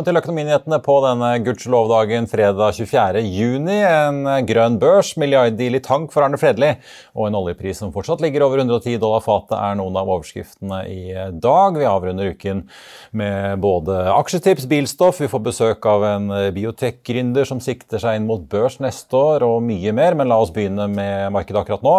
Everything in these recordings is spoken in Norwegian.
Velkommen til Økonominyhetene på denne gudskjelov-dagen fredag 24. juni. En grønn børs, milliarddeal i tank for Arne Fredli og en oljepris som fortsatt ligger over 110 dollar fatet, er noen av overskriftene i dag. Vi avrunder uken med både aksjetips, bilstoff, vi får besøk av en biotek-gründer som sikter seg inn mot børs neste år, og mye mer. Men la oss begynne med markedet akkurat nå.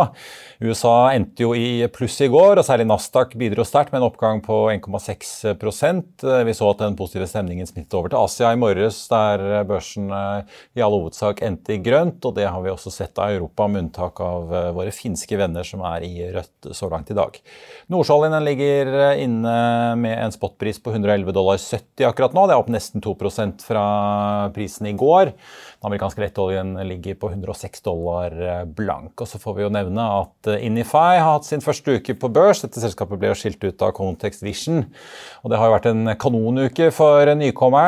USA endte jo i pluss i går, og særlig Nasdaq bidro sterkt med en oppgang på 1,6% Vi så at den positive stemningen smittet over til Asia i morges, der børsen i all hovedsak endte i grønt. og Det har vi også sett av Europa, med unntak av våre finske venner som er i rødt så langt i dag. Nordsjøoljen ligger inne med en spotpris på 111 dollar 70 akkurat nå. Det er opp nesten 2 fra prisen i går. Den amerikanske lettoljen ligger på 106 dollar blank. Og så får vi jo nevne at Inify har hatt sin første uke på børs. Dette selskapet ble jo skilt ut av Context Vision. Og det har jo vært en kanonuke for nykommeren.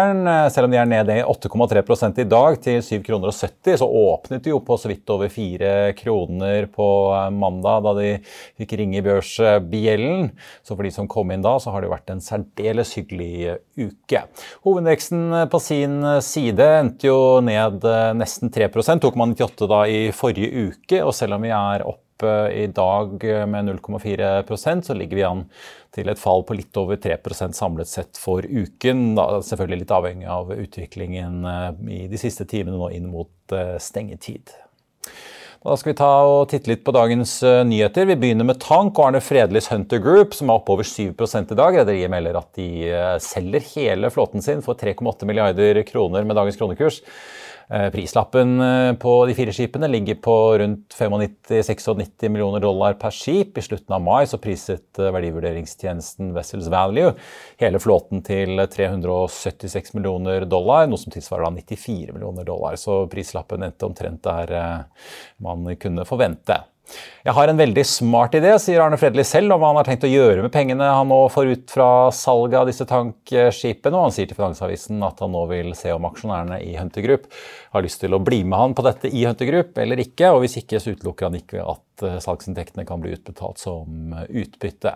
Selv om de er nede i 8,3 i dag til 7 kroner og 70, så åpnet de jo på så vidt over 4 kroner på mandag da de fikk ringe i børsbjellen. Så for de som kom inn da, så har det jo vært en særdeles hyggelig uke. Hovedveksten på sin side endte jo ned nesten 3% 2,98 da i forrige uke. Og selv om vi er oppe i dag med 0,4% så ligger vi an til et fall på litt over 3% samlet sett for uken. Selvfølgelig litt avhengig av utviklingen i de siste timene nå inn mot stengetid. Da skal vi ta og titte litt på dagens nyheter. Vi begynner med Tank og Arne Fredlis Hunter Group, som er oppover 7 i dag. Rederiet melder at de selger hele flåten sin for 3,8 milliarder kroner med dagens kronekurs. Prislappen på de fire skipene ligger på rundt 95-96 millioner dollar per skip. I slutten av mai så priset verdivurderingstjenesten Vessels Value hele flåten til 376 millioner dollar, noe som tilsvarer da 94 millioner dollar. Så prislappen endte omtrent der man kunne forvente. Jeg har en veldig smart idé, sier Arne Fredli selv, om hva han har tenkt å gjøre med pengene han nå får ut fra salget av disse tankskipene. Og han sier til Finansavisen at han nå vil se om aksjonærene i Hunter Group har lyst til å bli med han på dette i Hunter Group eller ikke. Og hvis ikke, så utelukker han ikke at salgsinntektene kan bli utbetalt som utbytte.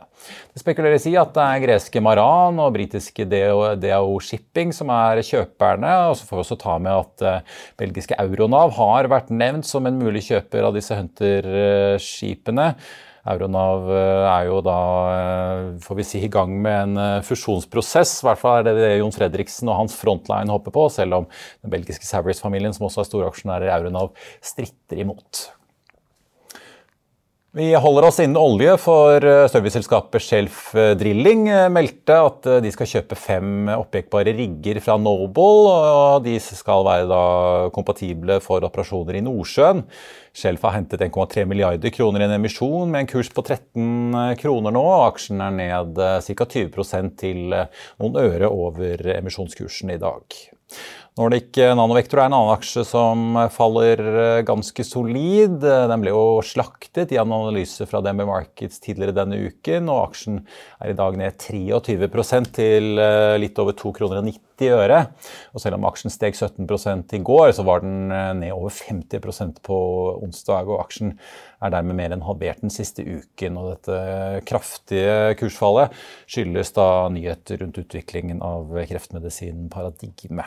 Det spekuleres i at det er greske Maran og britiske DAO Shipping som er kjøperne. og Så får vi også ta med at belgiske Euronav har vært nevnt som en mulig kjøper av disse Hunter-skipene. Euronav er jo da får vi si, i gang med en fusjonsprosess. I hvert fall er det det Jon Fredriksen og hans frontline håper på, selv om den belgiske Savarys-familien, som også er storaksjonærer i Euronav, stritter imot. Vi holder oss innen olje, for serviceselskapet Shelf Drilling meldte at de skal kjøpe fem oppjekkbare rigger fra Noble. og De skal være kompatible for operasjoner i Nordsjøen. Shelf har hentet 1,3 milliarder kroner i en emisjon med en kurs på 13 kroner nå. Aksjen er ned ca. 20 til noen øre over emisjonskursen i dag. Nordic Nanovector er en annen aksje som faller ganske solid. Den ble jo slaktet i en analyse fra DNB Markets tidligere denne uken, og aksjen er i dag ned 23 til litt over 2,90 kroner og 90 selv om aksjen steg 17 i går, så var den ned over 50% på onsdag, og aksjen er dermed mer enn halvert den siste uken. Og dette kraftige kursfallet skyldes da nyheter rundt utviklingen av kreftmedisin Paradigme.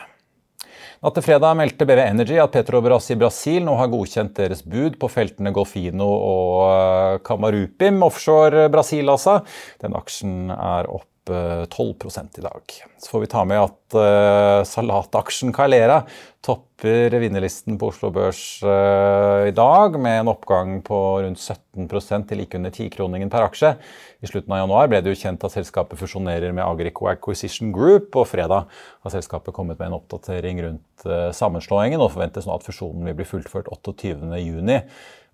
Natt til fredag meldte BV Energy at Petrobras i Brasil nå har godkjent deres bud på feltene Golfino og Camarupim offshore Brasil. altså. Den aksjen er opp 12 i dag. Så får vi ta med at uh, salataksjen Calera topper vinnerlisten på Oslo Børs uh, i dag, med en oppgang på rundt 17 til like under 10-kroningen per aksje. I slutten av januar ble det jo kjent at selskapet fusjonerer med Agrico Acquisition Group, og fredag har selskapet kommet med en oppdatering rundt uh, sammenslåingen, og forventes nå at fusjonen vil bli fullført 28.6,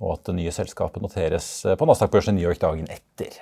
og at det nye selskapet noteres på Nasdaq-børsen New York dagen etter.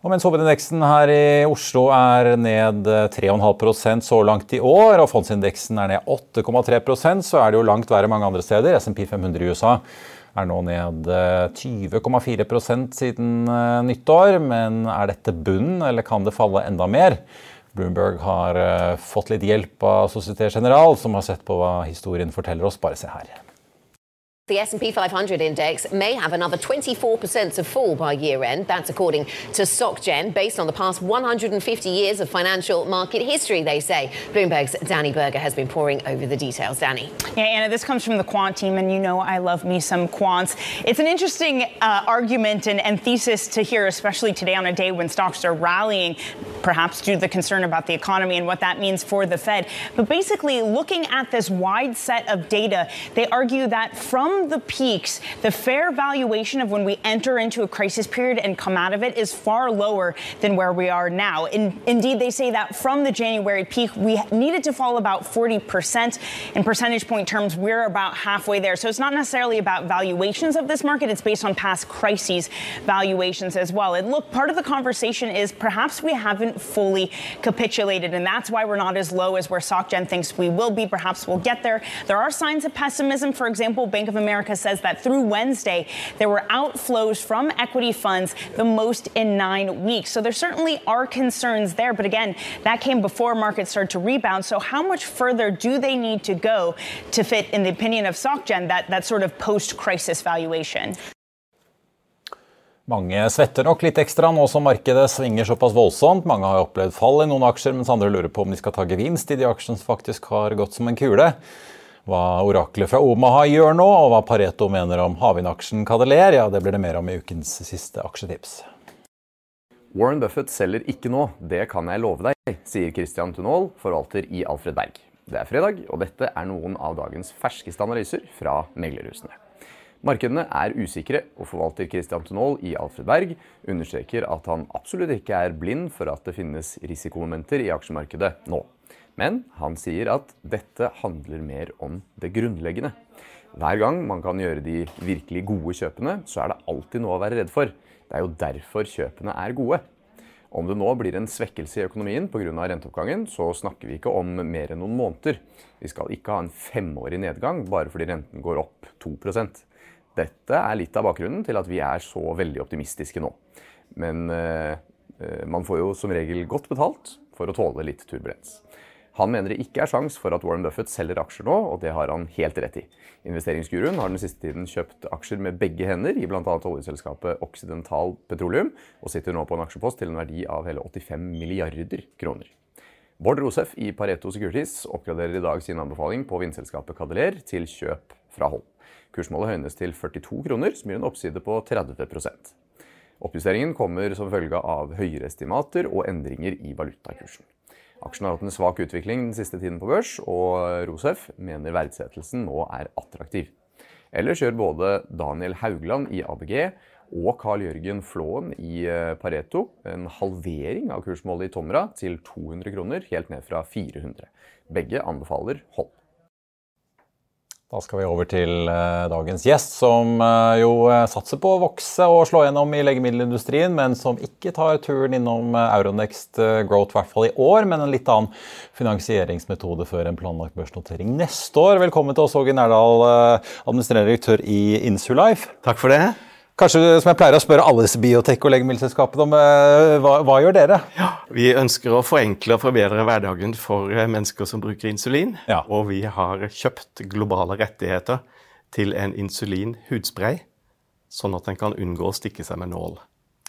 Og mens hovedindeksen her i Oslo er ned 3,5% så langt i år, og fondsindeksen er ned 8,3% så er det jo langt verre mange andre steder. SMP 500 i USA er nå ned 20,4 siden eh, nyttår. Men er dette bunnen, eller kan det falle enda mer? Bloomberg har eh, fått litt hjelp av Société General, som har sett på hva historien forteller oss. Bare se her. The S&P 500 index may have another 24% to fall by year end. That's according to SocGen, based on the past 150 years of financial market history, they say. Bloomberg's Danny Berger has been poring over the details. Danny. Yeah, Anna, this comes from the quant team, and you know I love me some quants. It's an interesting uh, argument and, and thesis to hear, especially today on a day when stocks are rallying, perhaps due to the concern about the economy and what that means for the Fed. But basically, looking at this wide set of data, they argue that from the peaks, the fair valuation of when we enter into a crisis period and come out of it is far lower than where we are now. In, indeed, they say that from the January peak, we needed to fall about 40%. In percentage point terms, we're about halfway there. So it's not necessarily about valuations of this market, it's based on past crises valuations as well. And look, part of the conversation is perhaps we haven't fully capitulated, and that's why we're not as low as where SocGen thinks we will be. Perhaps we'll get there. There are signs of pessimism. For example, Bank of America says that through Wednesday, there were outflows from equity funds the most in nine weeks. So there certainly are concerns there. But again, that came before markets started to rebound. So how much further do they need to go to fit, in the opinion of SocGen, that, that sort of post crisis valuation? Mange svetter nok litt ekstra nå som markedet svinger såpass voldsomt. Mange har opplevd fall i noen aksjer, mens andre lurer på om de skal ta gevinst i de aksjene som faktisk har gått som en kule hva oraklet fra Omaha gjør nå, og hva Pareto mener om havvindaksjen Cadeler, ja, det blir det mer om i ukens siste aksjetips. Warren Buffett selger ikke nå, det kan jeg love deg, sier Christian Tunål, forvalter i Alfred Berg. Det er fredag, og dette er noen av dagens ferskeste analyser fra meglerhusene. Markedene er usikre, og forvalter Christian Tunål i Alfred Berg understreker at han absolutt ikke er blind for at det finnes risikomomenter i aksjemarkedet nå. Men han sier at dette handler mer om det grunnleggende. Hver gang man kan gjøre de virkelig gode kjøpene, så er det alltid noe å være redd for. Det er jo derfor kjøpene er gode. Om det nå blir en svekkelse i økonomien pga. renteoppgangen, så snakker vi ikke om mer enn noen måneder. Vi skal ikke ha en femårig nedgang bare fordi renten går opp 2% Dette er litt av bakgrunnen til at vi er så veldig optimistiske nå. Men eh man får jo som regel godt betalt for å tåle litt turbulens. Han mener det ikke er sjans for at Warren Buffett selger aksjer nå, og det har han helt rett i. Investeringsguruen har den siste tiden kjøpt aksjer med begge hender i bl.a. oljeselskapet Occidental Petroleum, og sitter nå på en aksjepost til en verdi av hele 85 milliarder kroner. Bård Rosef i Pareto Securities oppgraderer i dag sin anbefaling på vindselskapet Cadeler til kjøp fra hold. Kursmålet høynes til 42 kroner, som gir en oppside på 30% Oppjusteringen kommer som følge av høyere estimater og endringer i valutakursen. Aksjen har hatt en svak utvikling den siste tiden på børs, og Rosef mener verdsettelsen nå er attraktiv. Ellers gjør både Daniel Haugland i ABG og Carl Jørgen Flåen i eh, Pareto en halvering av kursmålet i Tomra til 200 kroner, helt ned fra 400. Begge anbefaler hold. Da skal vi over til uh, dagens gjest, som uh, jo uh, satser på å vokse og slå gjennom i legemiddelindustrien, men som ikke tar turen innom Euronext Growth, i hvert fall i år, men en litt annen finansieringsmetode før en planlagt børsnotering neste år. Velkommen til oss, Åge Nærdal, administrerende direktør i Insulife. Takk for det. Kanskje som jeg pleier å spørre alle disse biotek- og legemiddelselskapene om, eh, hva, hva, gjør dere? Ja, Vi ønsker å forenkle og forbedre hverdagen for eh, mennesker som bruker insulin. Ja. Og vi har kjøpt globale rettigheter til en insulin-hudspray, sånn at en kan unngå å stikke seg med nål.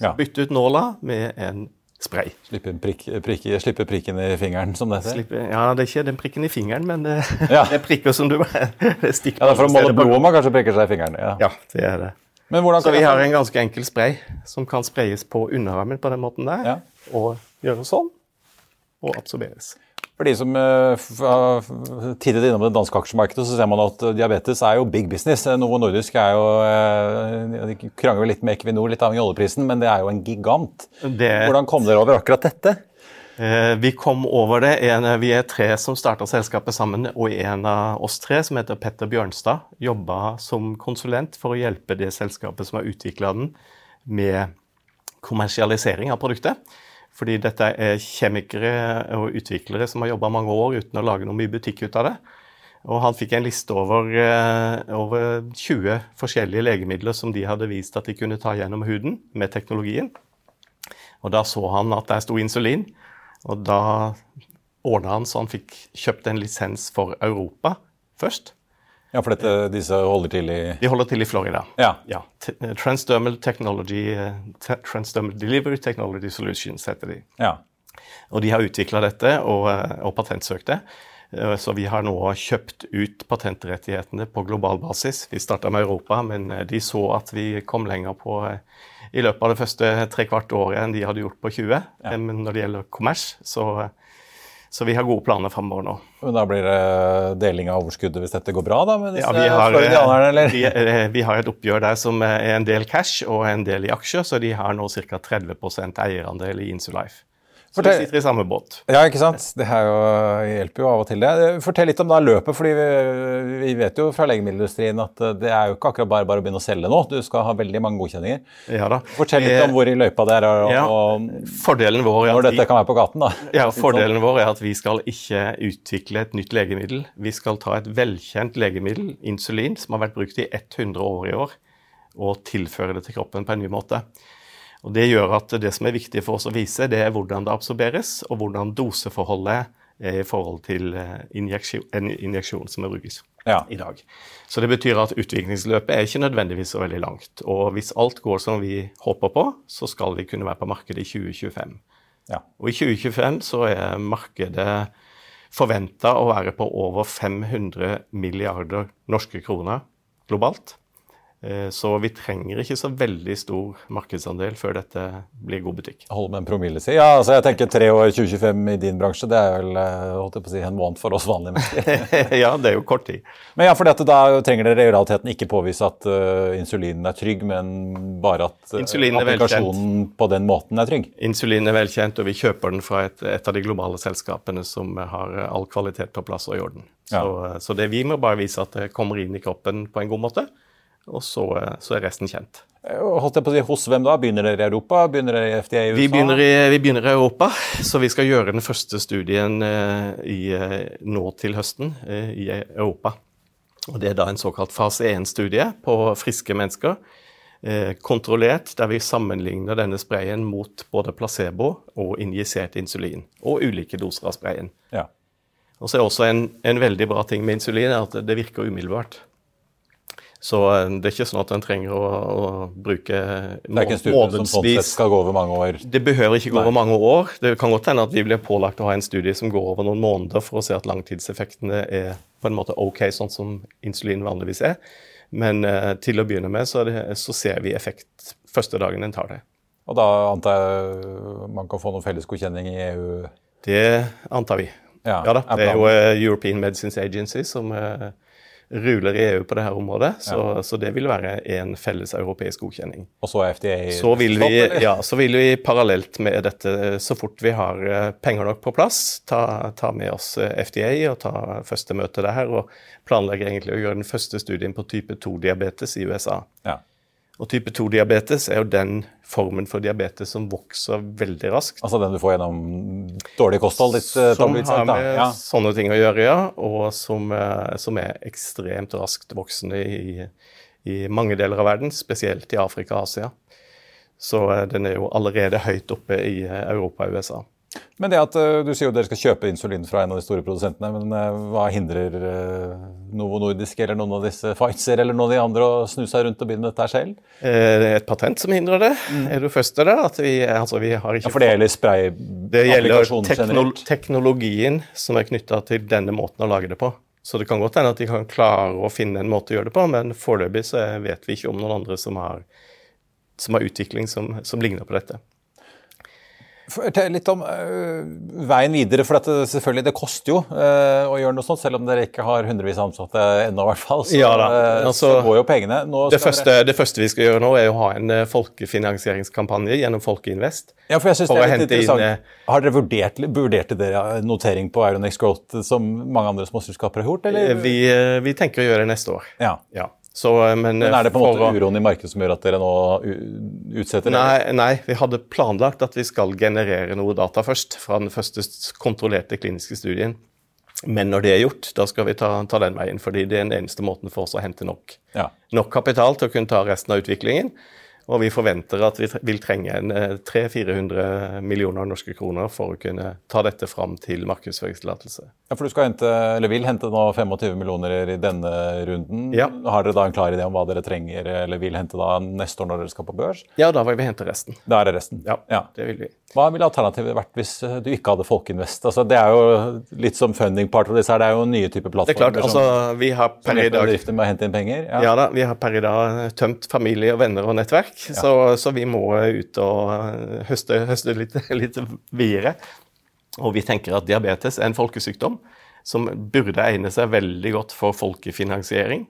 Ja. Bytte ut nåla med en spray. Slippe, prik, prik, slippe, prikken i fingeren, som det heter? ja, det er ikke den prikken i fingeren, men det, ja. det er prikker som du stikker Ja, Det er for å måle blodet man kanskje prikker seg i fingeren? Ja, ja det er det. Så vi har en ganske enkel spray som kan sprayes på underarmen på den måten der, ja. og gjøre sånn, og absorberes. For de som har uh, tiddet innom det danske aksjemarkedet, så ser man at diabetes er jo big business. Novo Nordisk er jo uh, De krangler litt med Equinor, litt avhengig av oljeprisen, men det er jo en gigant. Det... Hvordan kom dere over akkurat dette? Eh, vi kom over det. En, vi er tre som starta selskapet sammen, og en av oss tre, som heter Petter Bjørnstad, jobba som konsulent for å hjelpe det selskapet som har utvikla den, med kommersialisering av produktet. Fordi dette er kjemikere og utviklere som har jobba mange år uten å lage noe mye butikk ut av det. Og han fikk en liste over, eh, over 20 forskjellige legemidler som de hadde vist at de kunne ta gjennom huden med teknologien. Og da så han at der sto insulin. Og da ordna han så han fikk kjøpt en lisens for Europa først. Ja, for dette, disse holder til i De holder til i Florida. Ja. ja. Transdermal Technology, eh, Transdermal Delivery Technology Solutions heter de. Ja. Og de har utvikla dette og, eh, og patentsøkt Eh, så vi har nå kjøpt ut patentrettighetene på global basis. Vi starta med Europa, men de så at vi kom lenger på i løpet av det første trekvart året enn de hadde gjort på 20. Ja. Men når det gjelder kommers, så, så, vi har gode planer framover nå. Men Da blir det deling av overskuddet hvis dette går bra, da? Med disse ja, vi har, eller? Vi, eh, vi, har et oppgjør der som er en del cash og en del i aksjer, så de har nå ca. 30% eierandel i Insulife. Så Fortell, vi sitter i samme båt. Ja, ikke sant? Det jo, hjelper jo av og til, det. Fortell litt om da løpet. fordi vi, vi, vet jo fra legemiddelindustrien at det er jo ikke akkurat bare bare å begynne å selge nå. Du skal ha veldig mange godkjenninger. Ja da. Fortell litt om hvor i løypa det er, og, ja, fordelen vår er når dette kan være på gaten. da. Ja, Fordelen vår er at vi skal ikke utvikle et nytt legemiddel. Vi skal ta et velkjent legemiddel, insulin, som har vært brukt i 100 år i år, og tilføre det til kroppen på en ny måte. Og Det gjør at det som er viktig for oss å vise, det er hvordan det absorberes, og hvordan doseforholdet er i forhold til eh, injeksjon, en injeksjon som brukes ja. i dag. Så det betyr at utviklingsløpet er ikke nødvendigvis så veldig langt. Og hvis alt går som vi håper på, så skal vi kunne være på markedet i 2025. Ja. Og i 2025 så er markedet forventa å være på over 500 milliarder norske kroner globalt. Eh, så vi trenger ikke så veldig stor markedsandel før dette blir god butikk. Hold med en promille, si. Ja, altså jeg tenker tre år 2025 i din bransje, det er vel eh, holdt jeg på å si, en måned for oss vanlige mennesker. ja, det er jo kort tid. Men ja, for da trenger dere i realiteten ikke påvise at uh, insulinen er trygg, men bare at uh, applikasjonen på den måten er trygg? Insulin er velkjent, og vi kjøper den fra et, et av de globale selskapene som har all kvalitet på plass og i orden. Ja. Så, så det vi må bare vise at det kommer inn i kroppen på en god måte og så, så, er resten kjent. Eh, holdt jeg på å si, Hos hvem da? Begynner dere i Europa? Begynner dere i FDA i USA? Vi begynner i, vi begynner i Europa, så vi skal gjøre den første studien eh, i, eh, nå til høsten eh, i Europa. Og Det er da en såkalt fase 1-studie på friske mennesker. Eh, kontrollert, der vi sammenligner denne sprayen mot både placebo og injisert insulin. Og ulike doser av sprayen. Ja. Og så er også en, en veldig bra ting med insulin er at det virker umiddelbart. Så eh, det er ikke sånn at en trenger å, å bruke månedsvis. Det er ikke en studie som sånn sett skal gå over mange år? Det behøver ikke gå Nei. over mange år. Det kan godt hende at vi blir pålagt å ha en studie som går over noen måneder for å se at langtidseffektene er på en måte ok, sånn som insulin vanligvis er. Men uh, til å begynne med så, det, så, ser vi effekt første dagen en tar det. Og da antar jeg man kan få noen fellesgodkjenning i EU? Det antar vi. Ja, ja da. Det er jo uh, European Medicines Agency som uh, ruler i EU på dette området. Så, ja. så, det vil være en felles europeisk godkjenning. Og så er FDA så vil vi, Ja, så vil vi parallelt med dette, så fort vi har eh, penger nok på plass, ta, ta med oss eh, FDA og ta første møte der. Og planlegge egentlig å gjøre den første studien på type 2-diabetes i USA. Ja. Og type 2-diabetes er jo den formen for diabetes som vokser veldig raskt. Altså den du får gjennom dårlig kosthold? Litt, eh, som har med ja. sånne ting å gjøre, ja. Og som, eh, som, er ekstremt raskt voksende i, i mange deler av verden, spesielt i Afrika og Asia. Så eh, den er jo allerede høyt oppe i Europa og USA. Men det at uh, Du sier jo dere skal kjøpe insulin fra en av de store produsentene. men uh, Hva hindrer uh, Novo Nordisk eller noen av disse Pfizer eller noen av de andre å snu seg rundt og begynne dette selv? Det er et patent som hindrer det. Mm. Er du første der? At vi, altså, vi har ikke ja, For det gjelder sprayapplikasjonen generelt? Det gjelder teknologien som er knytta til denne måten å lage det på. Så det kan godt hende at de kan klare å finne en måte å gjøre det på, men foreløpig så vet vi ikke om noen andre som har, som har utvikling som, som ligner på dette. Fortell litt om uh, veien videre. for det, selvfølgelig, det koster jo uh, å gjøre noe sånt, selv om dere ikke har hundrevis av ansatte ennå. hvert fall, så, ja, altså, så, går jo pengene. Det første, det, første, vi skal gjøre nå, er å ha en folkefinansieringskampanje gjennom Folkeinvest. Ja, for jeg synes det er litt interessant. Inn, har dere vurdert, vurderte dere notering på Aeronex Growth som mange andre småselskaper har gjort? Eller? Vi, vi, tenker å gjøre det neste år. Ja. ja. Så, eh, men, men, er det på en måte uroen i markedet som gjør at dere nå utsetter nei, nei, vi hadde planlagt at vi skal generere noe data først, fra den første kontrollerte kliniske studien. Men når det er gjort, da skal vi ta, ta den veien. fordi det er den eneste måten for oss å hente nok, ja. nok kapital til å kunne ta resten av utviklingen. Og vi forventer at vi vil trenge 300-400 eh, millioner norske kroner for å kunne ta dette fram til markedsføringstillatelse. Ja, for du skal hente, eller vil hente nå 25 millioner i denne runden. Ja. Har dere da en klar idé om hva dere trenger eller vil hente da neste år når dere skal på børs? Ja, da vil vi hente resten. Da er det resten? Ja, ja. det vil vi. Hva ville alternativet vært hvis du ikke hadde Folkeinvest? Altså, det er jo litt som funding part av disse her, det er jo nye typer plattformer. Det er klart, altså, vi har per i dag... Med å hente inn penger. Ja. ja da, vi har per i dag tømt familie og venner og nettverk, ja. så, så, vi må ut og eh, høste, høste litt, litt videre. Og vi tenker at diabetes er en folkesykdom som burde egne seg veldig godt for folkefinansiering.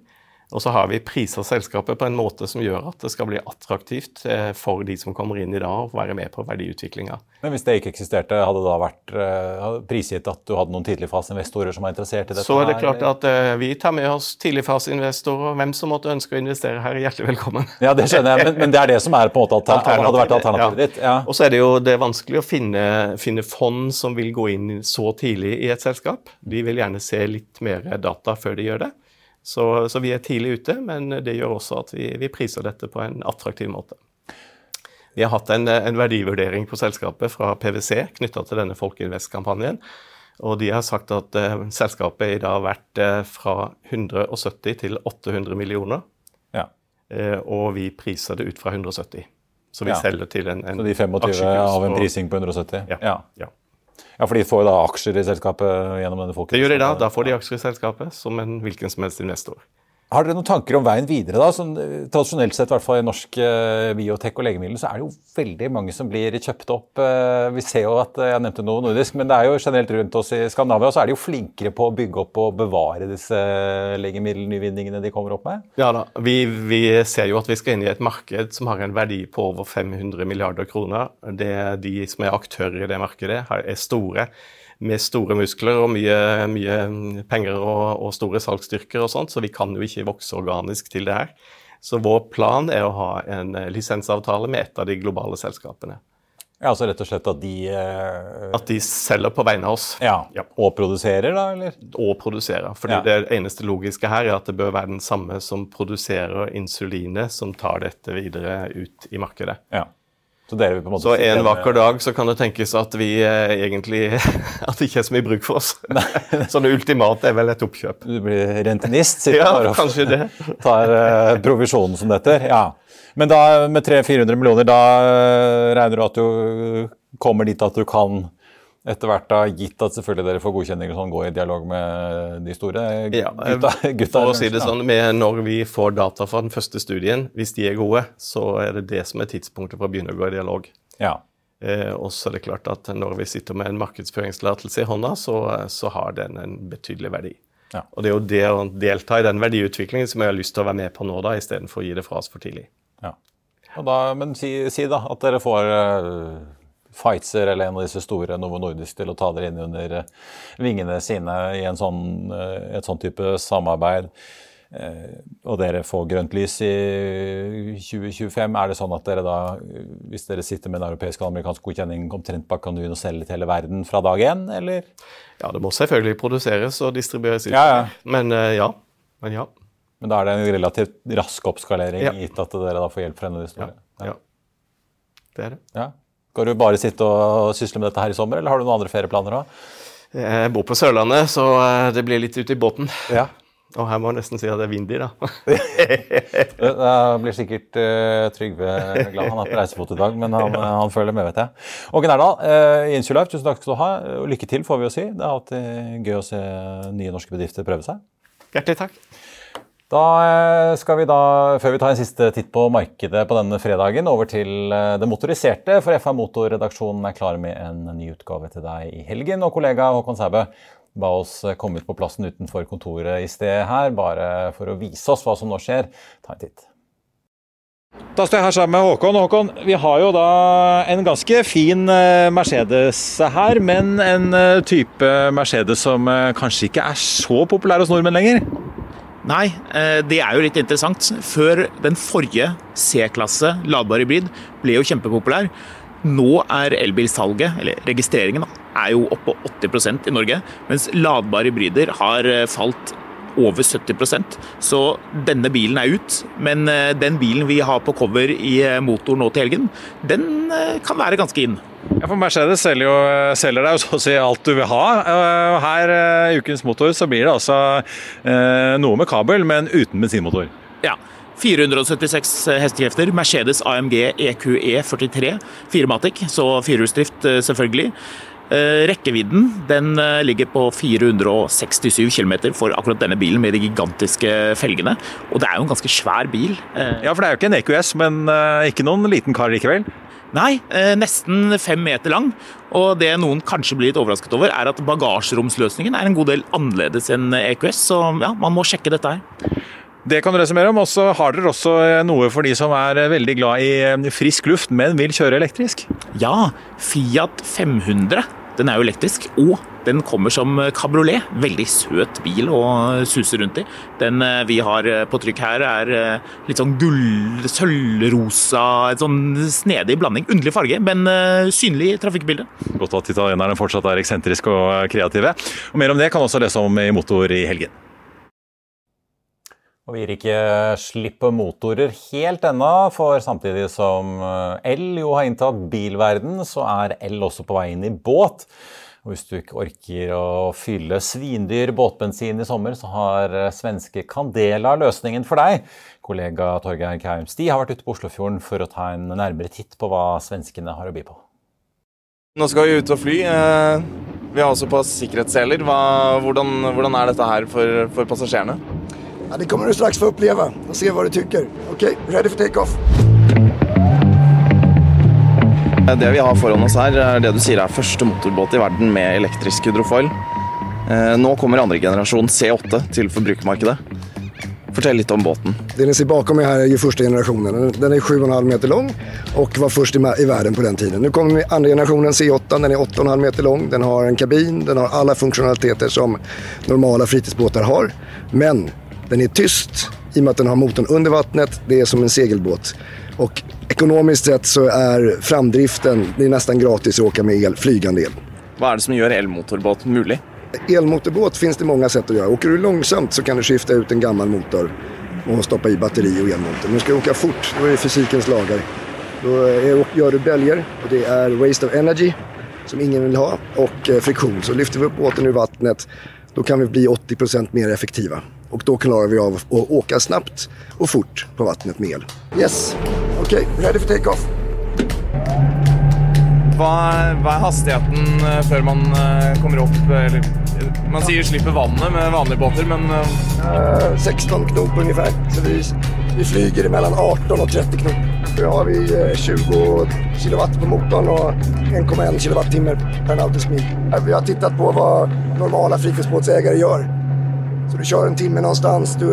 Og så har vi prisa selskapet på en måte som gjør at det skal bli attraktivt eh, for de som kommer inn i dag, å være med på verdiutviklinga. Men hvis det ikke eksisterte, hadde det da vært uh, prisgitt at du hadde noen tidligfaseinvestorer som var interessert i dette? Så er det klart at uh, vi tar med oss tidligfaseinvestorer. Hvem som måtte ønske å investere her, er hjertelig velkommen. Ja, det skjønner jeg, men, men det er det som er på en måte alternativ, hadde vært alternativet ja. ditt? Ja. Og så er det jo det er vanskelig å finne, finne fond som vil gå inn så tidlig i et selskap. De vil gjerne se litt mer data før de gjør det. Så, så, vi er tidlig ute, men det gjør også at vi, vi priser dette på en attraktiv måte. Vi har hatt en, en verdivurdering på selskapet fra PwC knytta til denne Folkeinvest-kampanjen. Og de har sagt at uh, selskapet i dag har vært uh, fra 170 til 800 millioner. Ja. Uh, og vi priser det ut fra 170. Så vi ja. selger til en, en Så de 25 av en prising på 170? Ja. ja. Ja. For de får da aksjer i selskapet gjennom denne folkets... Det gjør de da. Da får de aksjer i selskapet som en hvilken som helst investor. Har dere noen tanker om veien videre? da? Sånn, eh, tradisjonelt sett, i hvert fall i norsk uh, biotek og legemiddel, så er det jo veldig mange som blir kjøpt opp. Uh, vi ser jo at, Jeg nevnte noe nordisk, men det er jo generelt rundt oss i Skandinavia så er de jo flinkere på å bygge opp og bevare disse legemiddelnyvinningene de kommer opp med. Ja da, vi, vi, ser jo at vi skal inn i et marked som har en verdi på over 500 milliarder kroner. Det, de som er aktører i det markedet, er store med store muskler og mye, mye penger og, og, store salgsstyrker og sånt, så vi kan jo ikke vokse organisk til det her. Så vår plan er å ha en eh, lisensavtale med et av de globale selskapene. Ja, altså rett og slett at de uh, At de selger på vegne av oss. Ja, ja. Og produserer, da? eller? Og produserer. fordi ja. det eneste logiske her er at det bør være den samme som produserer insulinet, som tar dette videre ut i markedet. Ja. Så, en så en vakker dag så kan det tenkes at vi eh, egentlig At det ikke er så mye bruk for oss. sånn ultimat er vel et oppkjøp. Du blir rentenist, sitter ja, bare og det. tar eh, provisjonen som dette. Ja. Men da med 300-400 millioner, da uh, regner du at du kommer dit at du kan etter hvert da, gitt at selvfølgelig dere får godkjenning og sånn, gå i dialog med de store ja, gutta, gutta For å si det sånn, med Når vi får data fra den første studien, hvis de er gode, så er det det som er tidspunktet for å begynne å gå i dialog. Ja. Eh, og så er det klart at når vi sitter med en markedsføringstillatelse i hånda, så, så, har den en betydelig verdi. Ja. Og det er jo det å delta i den verdiutviklingen som jeg har lyst til å være med på nå, da, istedenfor å gi det fra oss for tidlig. Ja. Da, men si, si, da at dere får uh Pfizer eller en av disse store Novo Nordisk til å ta dere inn under eh, vingene sine i en sånn, eh, et sånn type samarbeid. Eh, og dere får grønt lys i 2025. Er det sånn at dere da, hvis dere sitter med en europeisk og amerikansk godkjenning, omtrent bare kan begynne å selge til hele verden fra dag én, eller? Ja, det må selvfølgelig produseres og distribueres ut. Ja, ja. Men ja. Men ja. Men da er det en relativt rask oppskalering, Ja. gitt at dere da får hjelp fra en av de store? Ja. Det er det. Ja. Skal du bare sitte og sysle med dette her i sommer, eller har du noen andre ferieplaner òg? Jeg bor på Sørlandet, så eh, det blir litt ute i båten. Ja. Og her må jeg nesten si at det er vindig, da. Da blir sikkert uh, Trygve glad. Han er på reisefot i dag, men han, han følger med, vet jeg. Åge Nærdal uh, Insulife, tusen takk skal du ha. Lykke til, får vi jo si. Det er alltid gøy å se nye norske bedrifter prøve seg. Hjertelig takk. Da eh, skal vi da, før vi tar en siste titt på markedet på denne fredagen, over til eh, det motoriserte, for FA Motor-redaksjonen er klar med en ny utgave til deg i helgen. Og kollega Håkon Sæbø ba oss komme ut på plassen utenfor kontoret i sted her, bare for å vise oss hva som nå skjer. Ta en titt. Da står jeg her sammen med Håkon. Håkon, vi har jo da en ganske fin eh, Mercedes her, men en type Mercedes som kanskje ikke er så populær hos nordmenn lenger. Nei, eh, det er jo litt interessant. Før den forrige C-klasse ladbar hybrid ble jo kjempepopulær. Nå er elbilsalget, eller registreringen, da, er jo oppe på 80% i Norge. Mens ladbare hybrider har eh, falt over 70% Så denne bilen er ut. Men eh, den bilen vi har på cover i eh, motor nå til helgen, den eh, kan være ganske inn. Ja, for Mercedes selger, jo, selger deg jo så å si alt du vil ha. Her i Ukens Motor så blir det altså noe med kabel, men uten bensinmotor. Ja. 476 hestekrefter. Mercedes AMG EQE 43. Firematic, så firehjulsdrift eh, selvfølgelig. Eh, Rekkevidden den eh, ligger på 467 km for akkurat denne bilen med de gigantiske felgene. Og det er jo en ganske svær bil. Eh, Ja, for det er jo ikke en EQS, men ikke noen liten kar likevel. Nei, nesten fem meter lang. Og det noen kanskje blir litt overrasket over, er at bagasjeromsløsningen er en god del annerledes enn EQS, så ja, man må sjekke dette her. Det kan du lese mer om. Og så har dere også noe for de som er veldig glad i frisk luft, men vil kjøre elektrisk. Ja, Fiat 500. Den er jo elektrisk, og den kommer som kabriolet. Veldig søt bil å suse rundt i. Den eh, vi har eh, på trykk her er eh, litt sånn gull, sølvrosa, en sånn snedig blanding. Underlig farge, men synlig i trafikkbildet. Godt at italienerne fortsatt er eksentriske og kreativ. Mer om det kan også lese om i Motor i helgen. Og Vi gir ikke slipp motorer helt ennå, for samtidig som eh, el jo har inntatt bilverden, så er el også på vei inn i båt. Og Hvis du ikke orker å fylle svindyr båtbensin i sommer, så har eh, svenske Candela løsningen for deg. Kollega Torgeir Kaum Sti har vært ute på Oslofjorden for å ta en nærmere titt på hva svenskene har å by på. Nå skal vi ut og fly. Eh, Vi har også på sikkerhetsseler. Hvordan, hvordan er dette her for, for passasjerene? Ja, det kommer du straks få oppleve og se hva du tykker. Ok, ready for take-off? Det vi har foran oss her, er det du sier er første motorbåt i verden med elektrisk hydrofoil. Eh, Nå kommer andre generasjon C8 til forbrukermarkedet. Fortell litt om båten. Det ni ser bakom meg her er jo første generationen. Den- er 7,5 meter lang og var først i, verden i på den tiden. Nå kommer vi andre generasjonen C8. Den er 8,5 meter lang. Den har en kabin. Den har alle funksjonaliteter som normale fritidsbåter har. Men den är tyst i och med att den har motorn under vattnet. Det är som en segelbåt. Och ekonomiskt sett så är framdriften, det är nästan gratis att åka med el, flygande el. Hva er det som gjør elmotorbåt mulig? Elmotorbåt finns det många sätt att göra. Åker du långsamt så kan du skifta ut en gammal motor och stoppa i batteri och elmotor. Men ska du åka fort, då är det fysikens lagar. Då är, gör du bälgar och det är waste of energy som ingen vill ha och eh, friktion. Så lyfter vi upp båten ur vattnet då kan vi bli 80% mer effektiva. Och då klarar vi av att åka snabbt och fort på vattnet med el. Yes, okej, ready for take-off. Hva, hva er hastigheten eh, før man eh, kommer opp? Eller, man sier slipper vannet med vanlige båter, men eh, Eh, 16 knop ungefär. Så vi, vi flyger mellan 18 och 30 knop. Då har vi eh, 20 kilowatt på motorn och 1,1 kilowattimmar per nautisk mil. Eh, Vi har tittat på vad normala fritidsbåtsägare gör. Så du kör en timme någonstans, du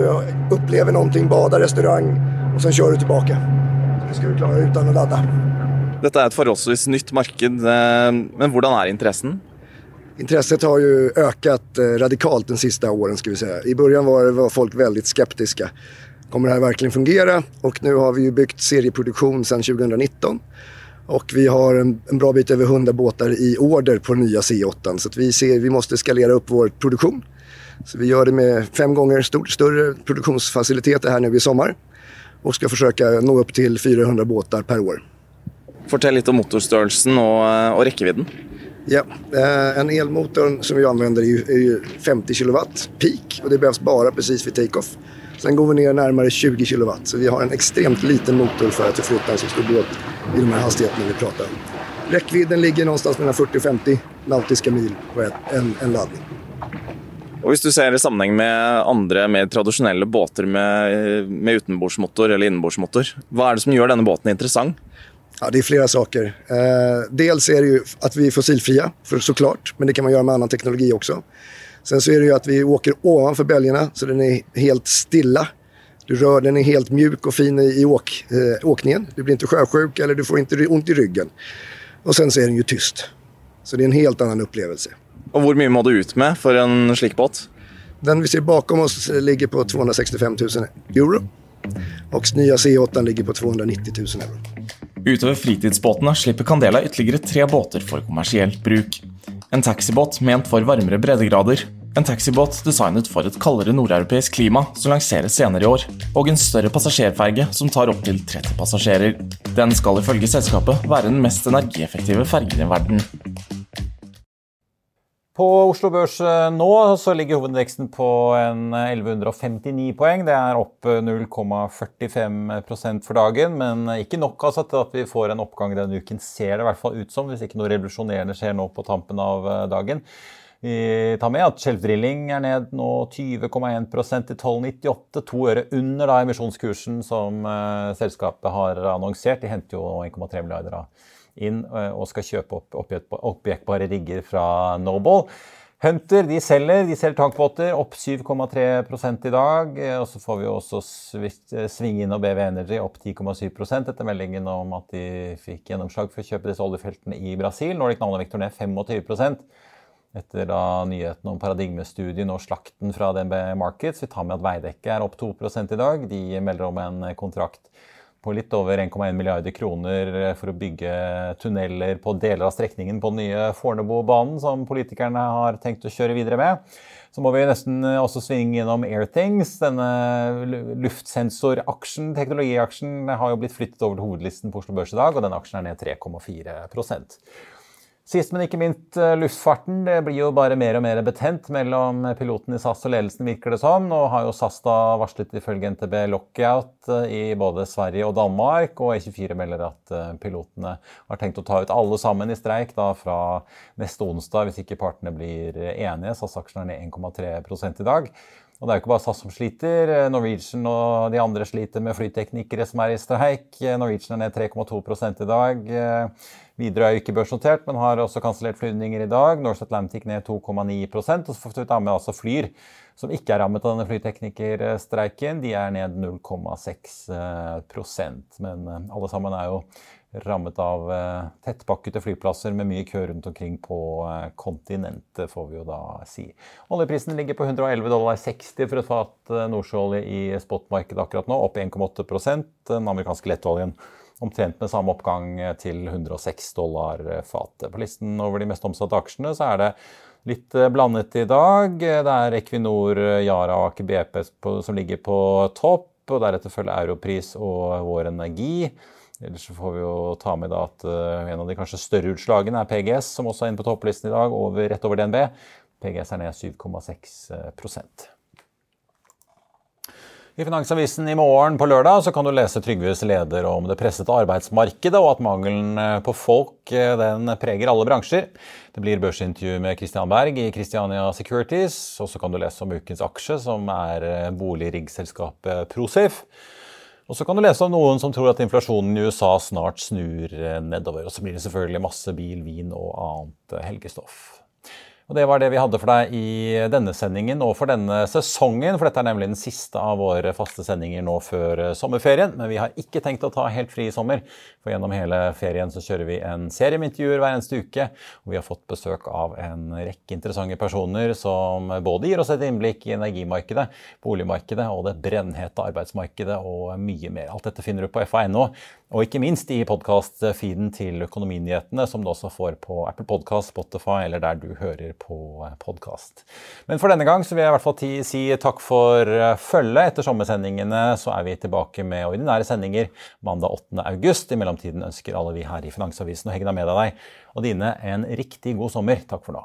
upplever någonting, badar, restaurang och sen kör du tillbaka. Så det ska du klara utan att ladda. dette er et forholdsvis nytt marked. eh, Men hvordan er interessen? Intresset har ju ökat eh, radikalt de sista åren ska vi säga. I början var, var folk väldigt skeptiska. Kommer det här verkligen fungera? Och nu har vi ju byggt serieproduktion sedan 2019. Och vi har en, en bra bit över 100 båtar i order på den nya C8. Så att vi ser vi måste skalera upp vår produktion. Så vi gjør det med fem ganger stort, større produksjonsfasiliteter her nå i sommer. Og skal forsøke å nå opp til 400 båter per år. Fortell litt om motorstørrelsen og, og rekkevidden. Ja, eh, En elmotor som vi anvender er 50 kW peak og det behøves bare precis ved takeoff. Sen går vi ned nærmere 20 kW så vi har en ekstremt liten motor for å flytte en så stor båt i de her hastighetene vi prater om. Räckvidden ligger någonstans mellom 40 og 50 nautiske mil på en, en ladning. Og Hvis du ser i sammenheng med andre mer tradisjonelle båter med, med utenbordsmotor eller innenbordsmotor, hva er det som gjør denne båten interessant? Ja, Det er flere saker. Eh, dels er det jo at vi er fossilfrie, så klart, men det kan man gjøre med annen teknologi også. Sen så er det jo at vi åker ovenfor belgene, så den er helt stille. Du rör den er helt mjuk og fin i åk, eh, åkningen. Du blir ikke sjøsjuk eller du får ikke vondt i ryggen. Og sen så er den jo tyst. Så det er en helt annen opplevelse. Og Hvor mye må du ut med for en slik båt? Den vi ser bakom oss ligger på 265 000 euro. Og nye C8 ligger på 290 000 euro. Utover fritidsbåtene slipper Candela ytterligere tre båter for kommersielt bruk. En taxibåt ment for varmere breddegrader, en taxibåt designet for et kaldere nordeuropeisk klima som lanseres senere i år, og en større passasjerferge som tar opptil 30 passasjerer. Den skal ifølge selskapet være den mest energieffektive fergen i verden. På Oslo Børs eh, nå så ligger hovedindeksen på en 1159 poeng. Det er opp 0,45% for dagen, men ikke nok altså til at vi får en oppgang denne uken, ser det i hvert fall ut som, hvis ikke noe revolusjonerende skjer nå på tampen av eh, dagen. Vi tar med at Shelf Drilling er ned nå 20,1 til 12,98. To øre under da emisjonskursen som selskapet har annonsert. De henter jo 1,3 milliarder av inn eh, og skal kjøpe opp objektbare rigger fra Noble. Hunter de selger de selger tankbåter, opp 7,3 i dag. Eh, og Så får vi også eh, svinge inn og BV Energy opp 10,7% etter meldingen om at de fikk gjennomslag for å kjøpe disse oljefeltene i Brasil. Nordic Nanovektor ned 25 etter da nyheten om paradigmestudien og slakten fra DNB Markets. Vi tar med at Veidekke er opp 2 i dag. De melder om en kontrakt på litt over 1,1 milliarder kroner for å bygge tunneler på deler av strekningen på den nye Fornebubanen, som politikerne har tenkt å kjøre videre med. Så må vi nesten også svinge innom Airthings. Denne luftsensoraksjen, teknologiaksjen, har jo blitt flyttet over til hovedlisten på Oslo Børs i dag, og den aksjen er ned 3,4 Sist, men ikke minst eh, luftfarten. Det blir jo bare mer og mer betent mellom piloten i SAS og ledelsen, virker det som. Nå har jo SAS da varslet ifølge NTB lockout eh, i både Sverige og Danmark. Og E24 melder at eh, pilotene har tenkt å ta ut alle sammen i streik da fra neste onsdag, hvis ikke partene blir enige. SAS-aksjen er ned 1,3 i dag. Og det er jo ikke bare SAS som sliter. Norwegian og de andre sliter med flyteknikere som er i streik. Norwegian er ned 3,2 i dag. Widerøe er jo ikke børsnotert, men har også kansellert flyvninger i dag. Norse Atlantic ned 2,9 Og så får vi ta med altså Flyr, som ikke er rammet av denne flyteknikerstreiken. De er ned 0,6% Men eh, alle sammen er jo rammet av eh, tettpakkede flyplasser med mye kø rundt omkring på eh, kontinentet, får vi jo da si. Oljeprisen ligger på 111 dollar 60 for et fat eh, nordsjøolje i spotmarkedet akkurat nå, opp 1,8% Den amerikanske lettoljen omtrent med samme oppgang til 106 dollar fatet. På listen over de mest omsatte aksjene så er det litt blandet i dag. Det er Equinor, Yara og Aker BP som ligger på topp, og deretter følger Europris og Vår Energi. Ellers får vi jo ta med at uh, en av de kanskje større utslagene er PGS, som også er inne på topplisten i dag, over, rett over DNB. PGS er ned 7,6% i Finansavisen i morgen på lørdag så kan du lese Trygves leder om det pressede arbeidsmarkedet, og at mangelen eh, på folk eh, den preger alle bransjer. Det blir børsintervju med Christian Berg i Christiania Securities. Og så kan du lese om ukens aksje, som er boligriggselskapet Prosif. Og så kan du lese om noen som tror at inflasjonen i USA snart snur eh, nedover. Og så blir det selvfølgelig masse bil, vin og annet eh, helgestoff. Og Det var det vi hadde for deg i denne sendingen og for denne sesongen. For dette er nemlig den siste av våre faste sendinger nå før eh, sommerferien. Men vi har ikke tenkt å ta helt fri i sommer. For gjennom hele ferien så kjører vi en serie med intervjuer hver eneste uke. Og vi har fått besøk av en rekke interessante personer som både gir oss et innblikk i energimarkedet, boligmarkedet og det brennhete arbeidsmarkedet og mye mer. Alt dette finner du på fa.no Og ikke minst i podkast-feeden til Økonominyhetene, som du også får på Apple Podkast, Spotify eller der du hører på podkast. Men for denne gang så vil jeg i hvert fall si takk for følget. Etter sommersendingene så er vi tilbake med ordinære sendinger mandag 8. august. I mellomtiden ønsker alle vi her i Finansavisen og Hegna med deg og dine en riktig god sommer. Takk for nå.